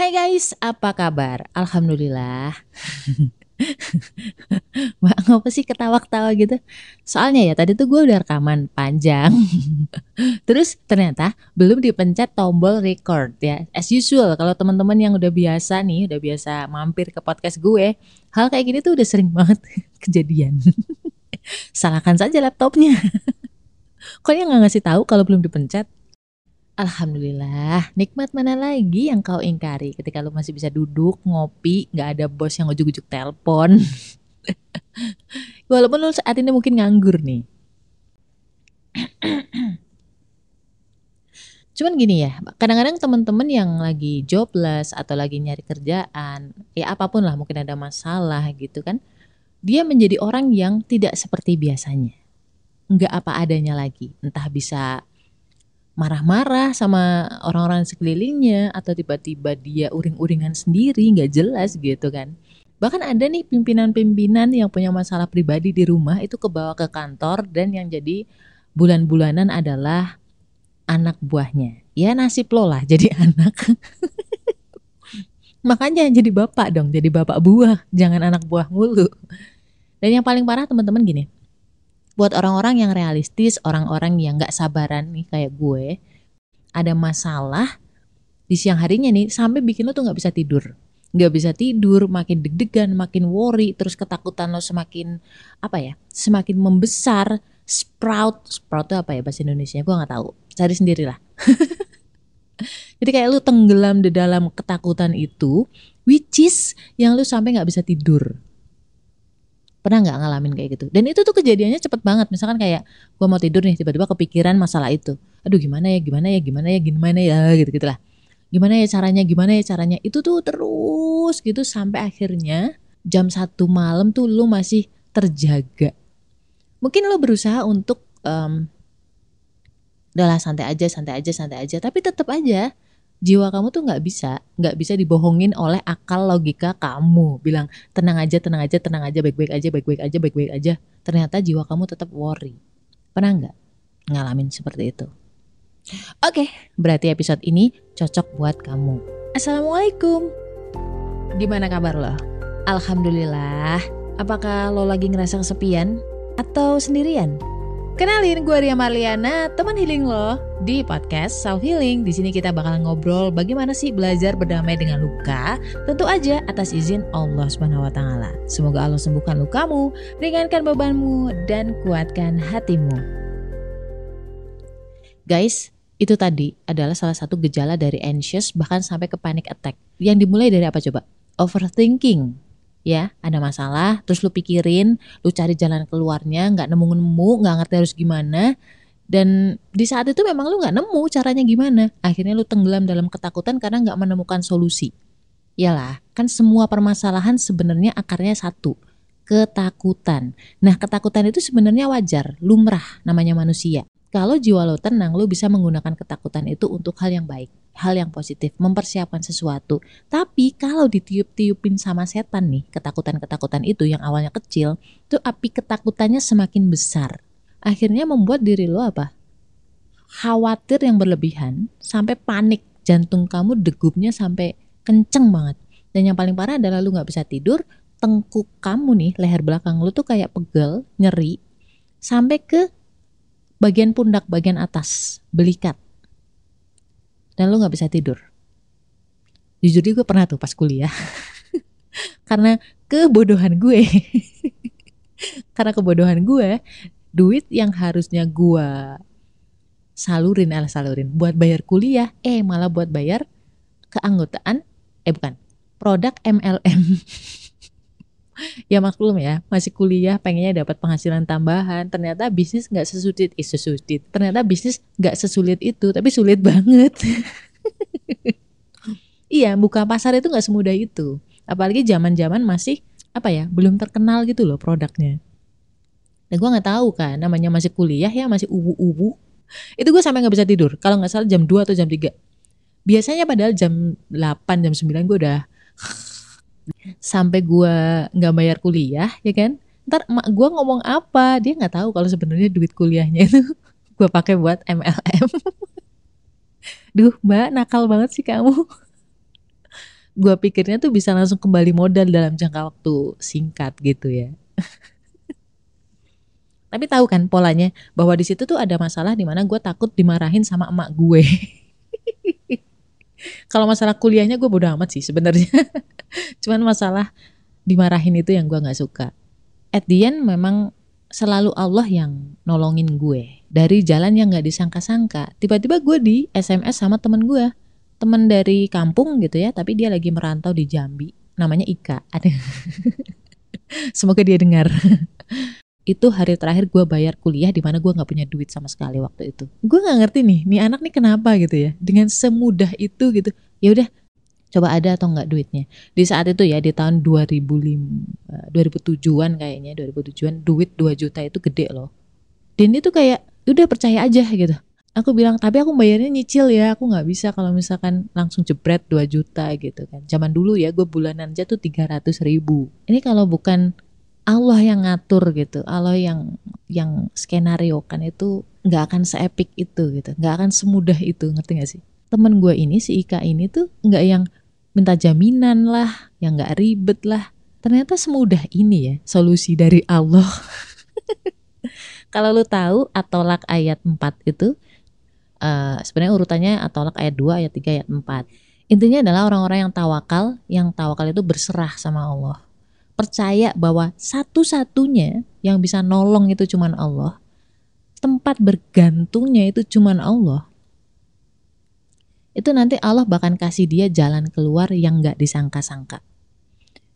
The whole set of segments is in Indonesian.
Hai guys, apa kabar? Alhamdulillah. Mbak, ngapa sih ketawa-ketawa gitu? Soalnya ya tadi tuh gue udah rekaman panjang. Terus ternyata belum dipencet tombol record ya. As usual, kalau teman-teman yang udah biasa nih, udah biasa mampir ke podcast gue, hal kayak gini tuh udah sering banget kejadian. Salahkan saja laptopnya. Kok dia nggak ngasih tahu kalau belum dipencet? Alhamdulillah, nikmat mana lagi yang kau ingkari ketika lu masih bisa duduk, ngopi, nggak ada bos yang ujuk-ujuk telepon. Walaupun lu saat ini mungkin nganggur nih. Cuman gini ya, kadang-kadang teman-teman yang lagi jobless atau lagi nyari kerjaan, ya apa pun lah mungkin ada masalah gitu kan, dia menjadi orang yang tidak seperti biasanya. Nggak apa adanya lagi, entah bisa marah-marah sama orang-orang sekelilingnya atau tiba-tiba dia uring-uringan sendiri nggak jelas gitu kan. Bahkan ada nih pimpinan-pimpinan yang punya masalah pribadi di rumah itu kebawa ke kantor dan yang jadi bulan-bulanan adalah anak buahnya. Ya nasib lo lah jadi anak. Makanya jadi bapak dong jadi bapak buah. Jangan anak buah mulu. Dan yang paling parah teman-teman gini buat orang-orang yang realistis, orang-orang yang nggak sabaran nih kayak gue, ada masalah di siang harinya nih sampai bikin lo tuh nggak bisa tidur, nggak bisa tidur, makin deg-degan, makin worry, terus ketakutan lo semakin apa ya, semakin membesar, sprout, sprout itu apa ya bahasa Indonesia? Gue nggak tahu, cari sendirilah. Jadi kayak lu tenggelam di dalam ketakutan itu, which is yang lu sampai nggak bisa tidur Pernah nggak ngalamin kayak gitu? Dan itu tuh kejadiannya cepet banget. Misalkan kayak gue mau tidur nih, tiba-tiba kepikiran masalah itu. Aduh gimana ya, gimana ya, gimana ya, gimana ya, gitu gitulah. Gimana ya caranya, gimana ya caranya. Itu tuh terus gitu sampai akhirnya jam satu malam tuh lu masih terjaga. Mungkin lo berusaha untuk um, udahlah santai aja, santai aja, santai aja. Tapi tetap aja jiwa kamu tuh nggak bisa nggak bisa dibohongin oleh akal logika kamu. Bilang tenang aja tenang aja tenang aja baik-baik aja baik-baik aja baik-baik aja. Ternyata jiwa kamu tetap worry. Pernah nggak ngalamin seperti itu? Oke berarti episode ini cocok buat kamu. Assalamualaikum. Gimana kabar lo? Alhamdulillah. Apakah lo lagi ngerasa kesepian atau sendirian? Kenalin, gue Ria Marliana, teman healing lo di podcast Self Healing. Di sini kita bakal ngobrol bagaimana sih belajar berdamai dengan luka, tentu aja atas izin Allah Subhanahu wa taala. Semoga Allah sembuhkan lukamu, ringankan bebanmu dan kuatkan hatimu. Guys, itu tadi adalah salah satu gejala dari anxious bahkan sampai ke panic attack. Yang dimulai dari apa coba? Overthinking ya ada masalah terus lu pikirin lu cari jalan keluarnya nggak nemu nemu nggak ngerti harus gimana dan di saat itu memang lu nggak nemu caranya gimana akhirnya lu tenggelam dalam ketakutan karena nggak menemukan solusi Yalah, kan semua permasalahan sebenarnya akarnya satu, ketakutan. Nah, ketakutan itu sebenarnya wajar, lumrah namanya manusia. Kalau jiwa lo tenang, lo bisa menggunakan ketakutan itu untuk hal yang baik hal yang positif, mempersiapkan sesuatu. Tapi kalau ditiup-tiupin sama setan nih, ketakutan-ketakutan itu yang awalnya kecil, tuh api ketakutannya semakin besar. Akhirnya membuat diri lo apa? Khawatir yang berlebihan sampai panik, jantung kamu degupnya sampai kenceng banget. Dan yang paling parah adalah lu nggak bisa tidur, tengkuk kamu nih, leher belakang lu tuh kayak pegel, nyeri, sampai ke bagian pundak bagian atas, belikat dan lo nggak bisa tidur. Jujur gue pernah tuh pas kuliah. Karena kebodohan gue. Karena kebodohan gue, duit yang harusnya gue salurin, ala salurin buat bayar kuliah, eh malah buat bayar keanggotaan, eh bukan, produk MLM. ya maklum ya masih kuliah pengennya dapat penghasilan tambahan. Ternyata bisnis nggak sesulit eh sesulit. Ternyata bisnis nggak sesulit itu tapi sulit banget. Iya buka pasar itu nggak semudah itu. Apalagi zaman zaman masih apa ya belum terkenal gitu loh produknya dan gue nggak tahu kan namanya masih kuliah ya masih ubu-ubu. Itu gue sampai nggak bisa tidur. Kalau nggak salah jam 2 atau jam 3 biasanya padahal jam 8 jam 9 gue udah sampai gue nggak bayar kuliah ya kan? Ntar emak gue ngomong apa? Dia nggak tahu kalau sebenarnya duit kuliahnya itu gue pakai buat MLM duh mbak nakal banget sih kamu. Gue pikirnya tuh bisa langsung kembali modal dalam jangka waktu singkat gitu ya. Tapi tahu kan polanya bahwa di situ tuh ada masalah di mana gue takut dimarahin sama emak gue. Kalau masalah kuliahnya gue bodo amat sih sebenarnya. Cuman masalah dimarahin itu yang gue nggak suka. At the end memang selalu Allah yang nolongin gue dari jalan yang nggak disangka-sangka. Tiba-tiba gue di SMS sama temen gue, temen dari kampung gitu ya, tapi dia lagi merantau di Jambi. Namanya Ika. Ada. Semoga dia dengar itu hari terakhir gue bayar kuliah di mana gue nggak punya duit sama sekali waktu itu. Gue nggak ngerti nih nih anak nih kenapa gitu ya? Dengan semudah itu gitu. Ya udah coba ada atau nggak duitnya? Di saat itu ya di tahun 2005 2007an kayaknya 2007an duit 2 juta itu gede loh. Dan itu kayak udah percaya aja gitu. Aku bilang tapi aku bayarnya nyicil ya aku nggak bisa kalau misalkan langsung jebret 2 juta gitu kan. Zaman dulu ya gue bulanan aja tuh 300 ribu. Ini kalau bukan Allah yang ngatur gitu, Allah yang yang skenario kan itu nggak akan seepik itu gitu, nggak akan semudah itu, ngerti gak sih? Temen gue ini si Ika ini tuh nggak yang minta jaminan lah, yang nggak ribet lah. Ternyata semudah ini ya solusi dari Allah. Kalau lu tahu atolak ayat 4 itu uh, sebenarnya urutannya atolak ayat 2, ayat 3, ayat 4. Intinya adalah orang-orang yang tawakal, yang tawakal itu berserah sama Allah percaya bahwa satu-satunya yang bisa nolong itu cuma Allah, tempat bergantungnya itu cuma Allah, itu nanti Allah bahkan kasih dia jalan keluar yang nggak disangka-sangka.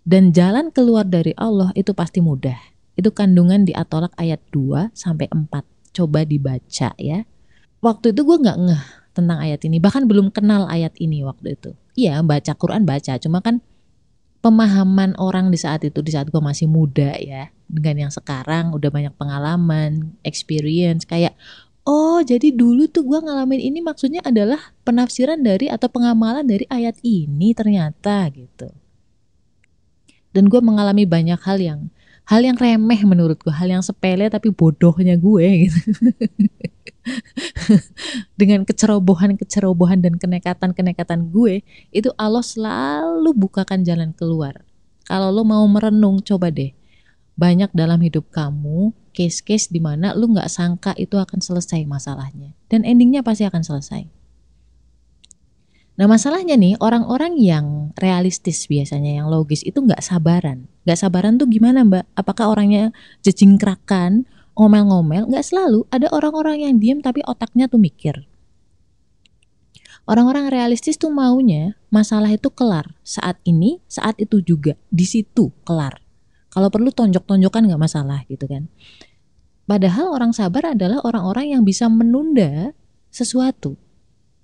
Dan jalan keluar dari Allah itu pasti mudah. Itu kandungan di Atolak ayat 2 sampai 4. Coba dibaca ya. Waktu itu gue nggak ngeh tentang ayat ini. Bahkan belum kenal ayat ini waktu itu. Iya baca Quran baca. Cuma kan pemahaman orang di saat itu di saat gue masih muda ya dengan yang sekarang udah banyak pengalaman experience kayak oh jadi dulu tuh gue ngalamin ini maksudnya adalah penafsiran dari atau pengamalan dari ayat ini ternyata gitu. Dan gue mengalami banyak hal yang hal yang remeh menurut gue hal yang sepele tapi bodohnya gue gitu dengan kecerobohan-kecerobohan dan kenekatan-kenekatan gue, itu Allah selalu bukakan jalan keluar. Kalau lo mau merenung, coba deh. Banyak dalam hidup kamu case-case di mana lo nggak sangka itu akan selesai masalahnya. Dan endingnya pasti akan selesai. Nah masalahnya nih orang-orang yang realistis biasanya yang logis itu nggak sabaran. Nggak sabaran tuh gimana mbak? Apakah orangnya jejingkrakan ngomel-ngomel, nggak selalu ada orang-orang yang diem tapi otaknya tuh mikir. Orang-orang realistis tuh maunya masalah itu kelar saat ini, saat itu juga di situ kelar. Kalau perlu tonjok-tonjokan nggak masalah gitu kan. Padahal orang sabar adalah orang-orang yang bisa menunda sesuatu.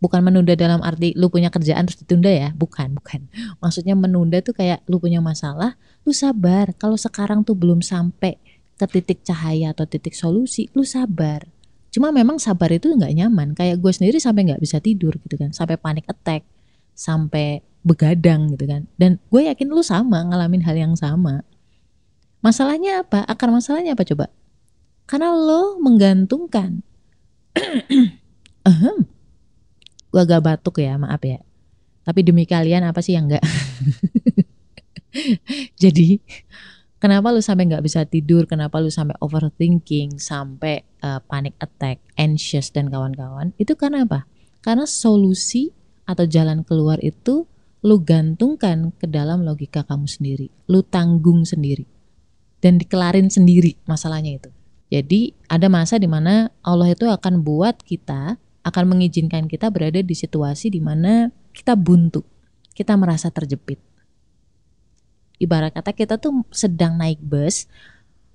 Bukan menunda dalam arti lu punya kerjaan terus ditunda ya, bukan, bukan. Maksudnya menunda tuh kayak lu punya masalah, lu sabar. Kalau sekarang tuh belum sampai ke titik cahaya atau titik solusi, lu sabar. Cuma memang sabar itu nggak nyaman. Kayak gue sendiri sampai nggak bisa tidur gitu kan, sampai panik attack, sampai begadang gitu kan. Dan gue yakin lu sama ngalamin hal yang sama. Masalahnya apa? Akar masalahnya apa coba? Karena lo menggantungkan. agak batuk ya, maaf ya. Tapi demi kalian apa sih yang enggak? Jadi Kenapa lu sampai nggak bisa tidur? Kenapa lu sampai overthinking, sampai uh, panic attack, anxious dan kawan-kawan? Itu karena apa? Karena solusi atau jalan keluar itu lu gantungkan ke dalam logika kamu sendiri. Lu tanggung sendiri. Dan dikelarin sendiri masalahnya itu. Jadi ada masa di mana Allah itu akan buat kita, akan mengizinkan kita berada di situasi di mana kita buntu, kita merasa terjepit ibarat kata kita tuh sedang naik bus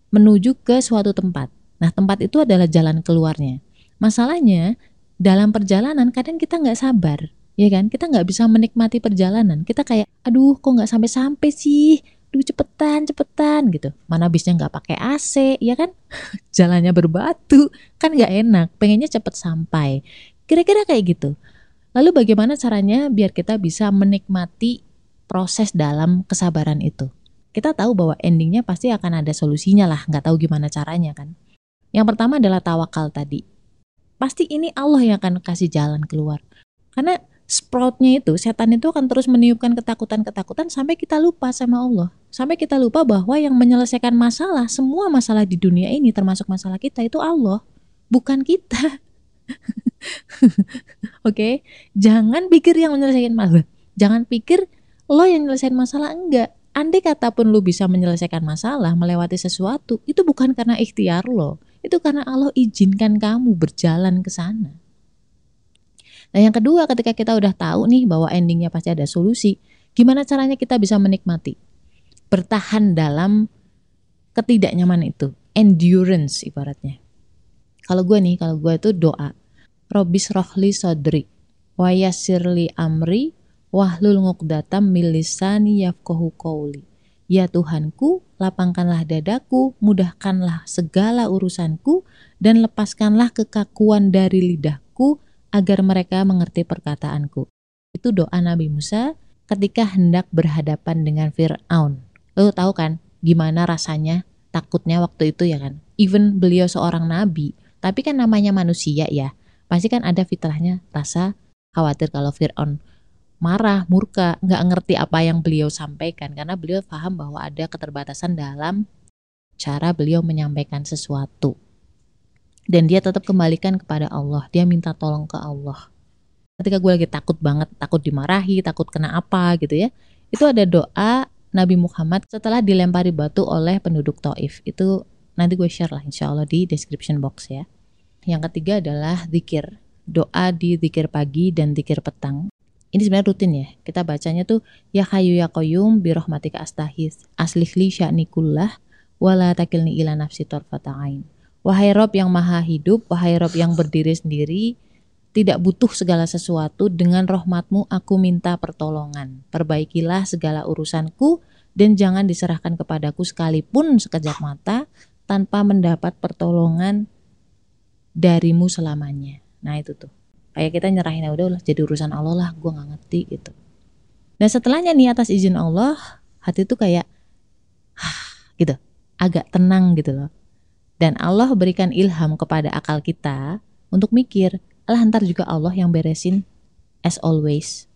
menuju ke suatu tempat. Nah tempat itu adalah jalan keluarnya. Masalahnya dalam perjalanan kadang kita nggak sabar, ya kan? Kita nggak bisa menikmati perjalanan. Kita kayak, aduh kok nggak sampai-sampai sih? Duh cepetan, cepetan gitu. Mana bisnya nggak pakai AC, ya kan? Jalannya berbatu, kan nggak enak. Pengennya cepet sampai. Kira-kira kayak gitu. Lalu bagaimana caranya biar kita bisa menikmati proses dalam kesabaran itu. Kita tahu bahwa endingnya pasti akan ada solusinya lah, nggak tahu gimana caranya kan. Yang pertama adalah tawakal tadi. Pasti ini Allah yang akan kasih jalan keluar. Karena sproutnya itu setan itu akan terus meniupkan ketakutan-ketakutan sampai kita lupa sama Allah. Sampai kita lupa bahwa yang menyelesaikan masalah semua masalah di dunia ini termasuk masalah kita itu Allah bukan kita. Oke? Okay? jangan pikir yang menyelesaikan masalah. Jangan pikir lo yang menyelesaikan masalah enggak. Andai kata pun lo bisa menyelesaikan masalah melewati sesuatu itu bukan karena ikhtiar lo. Itu karena Allah izinkan kamu berjalan ke sana Nah yang kedua ketika kita udah tahu nih bahwa endingnya pasti ada solusi, gimana caranya kita bisa menikmati, bertahan dalam ketidaknyaman itu, endurance ibaratnya. Kalau gue nih, kalau gue itu doa, Robis rohli sodri, wayasirli amri, wahlul ngukdatam milisani yafkohu kauli. Ya Tuhanku, lapangkanlah dadaku, mudahkanlah segala urusanku, dan lepaskanlah kekakuan dari lidahku, agar mereka mengerti perkataanku. Itu doa Nabi Musa ketika hendak berhadapan dengan Fir'aun. Lo tahu kan gimana rasanya takutnya waktu itu ya kan? Even beliau seorang nabi, tapi kan namanya manusia ya. Pasti kan ada fitrahnya rasa khawatir kalau Fir'aun marah, murka, nggak ngerti apa yang beliau sampaikan karena beliau paham bahwa ada keterbatasan dalam cara beliau menyampaikan sesuatu dan dia tetap kembalikan kepada Allah. Dia minta tolong ke Allah. Ketika gue lagi takut banget takut dimarahi takut kena apa gitu ya itu ada doa Nabi Muhammad setelah dilempari batu oleh penduduk Taif. Itu nanti gue share lah insya Allah di description box ya. Yang ketiga adalah zikir. Doa di zikir pagi dan zikir petang. Ini sebenarnya rutin ya. Kita bacanya tuh ya hayu ya koyum birohmatika astahis. Aslihli sya'nikullah wala takilni ila nafsi torfata'ain Wahai Rob yang maha hidup, wahai Rob yang berdiri sendiri, tidak butuh segala sesuatu, dengan rahmatmu aku minta pertolongan. Perbaikilah segala urusanku, dan jangan diserahkan kepadaku sekalipun sekejap mata, tanpa mendapat pertolongan darimu selamanya. Nah itu tuh. Kayak kita nyerahin ya udah jadi urusan Allah lah, gue nggak ngerti gitu. Dan setelahnya nih atas izin Allah, hati tuh kayak, gitu, agak tenang gitu loh dan Allah berikan ilham kepada akal kita untuk mikir, alah ntar juga Allah yang beresin as always.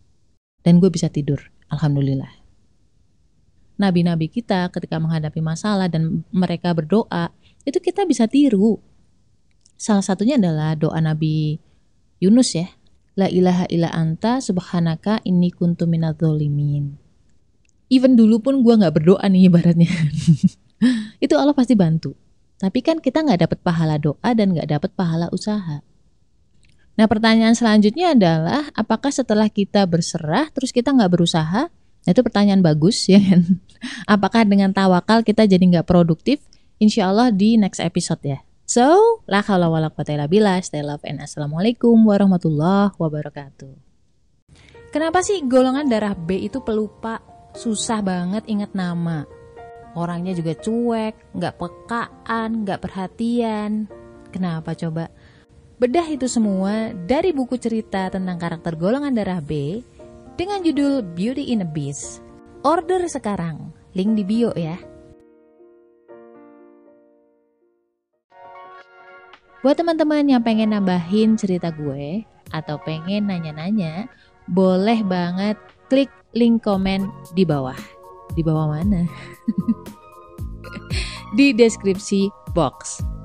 Dan gue bisa tidur, Alhamdulillah. Nabi-nabi kita ketika menghadapi masalah dan mereka berdoa, itu kita bisa tiru. Salah satunya adalah doa Nabi Yunus ya. La ilaha illa anta subhanaka inni kuntu minadzolimin. Even dulu pun gue gak berdoa nih ibaratnya. itu Allah pasti bantu. Tapi kan kita nggak dapat pahala doa dan nggak dapat pahala usaha. Nah pertanyaan selanjutnya adalah apakah setelah kita berserah terus kita nggak berusaha? Nah, itu pertanyaan bagus ya kan. Apakah dengan tawakal kita jadi nggak produktif? Insya Allah di next episode ya. So, la haula wala quwata illa billah. Stay love and assalamualaikum warahmatullahi wabarakatuh. Kenapa sih golongan darah B itu pelupa? Susah banget ingat nama orangnya juga cuek, nggak pekaan, nggak perhatian. Kenapa coba? Bedah itu semua dari buku cerita tentang karakter golongan darah B dengan judul Beauty in a Beast. Order sekarang, link di bio ya. Buat teman-teman yang pengen nambahin cerita gue atau pengen nanya-nanya, boleh banget klik link komen di bawah di bawah mana? di deskripsi box.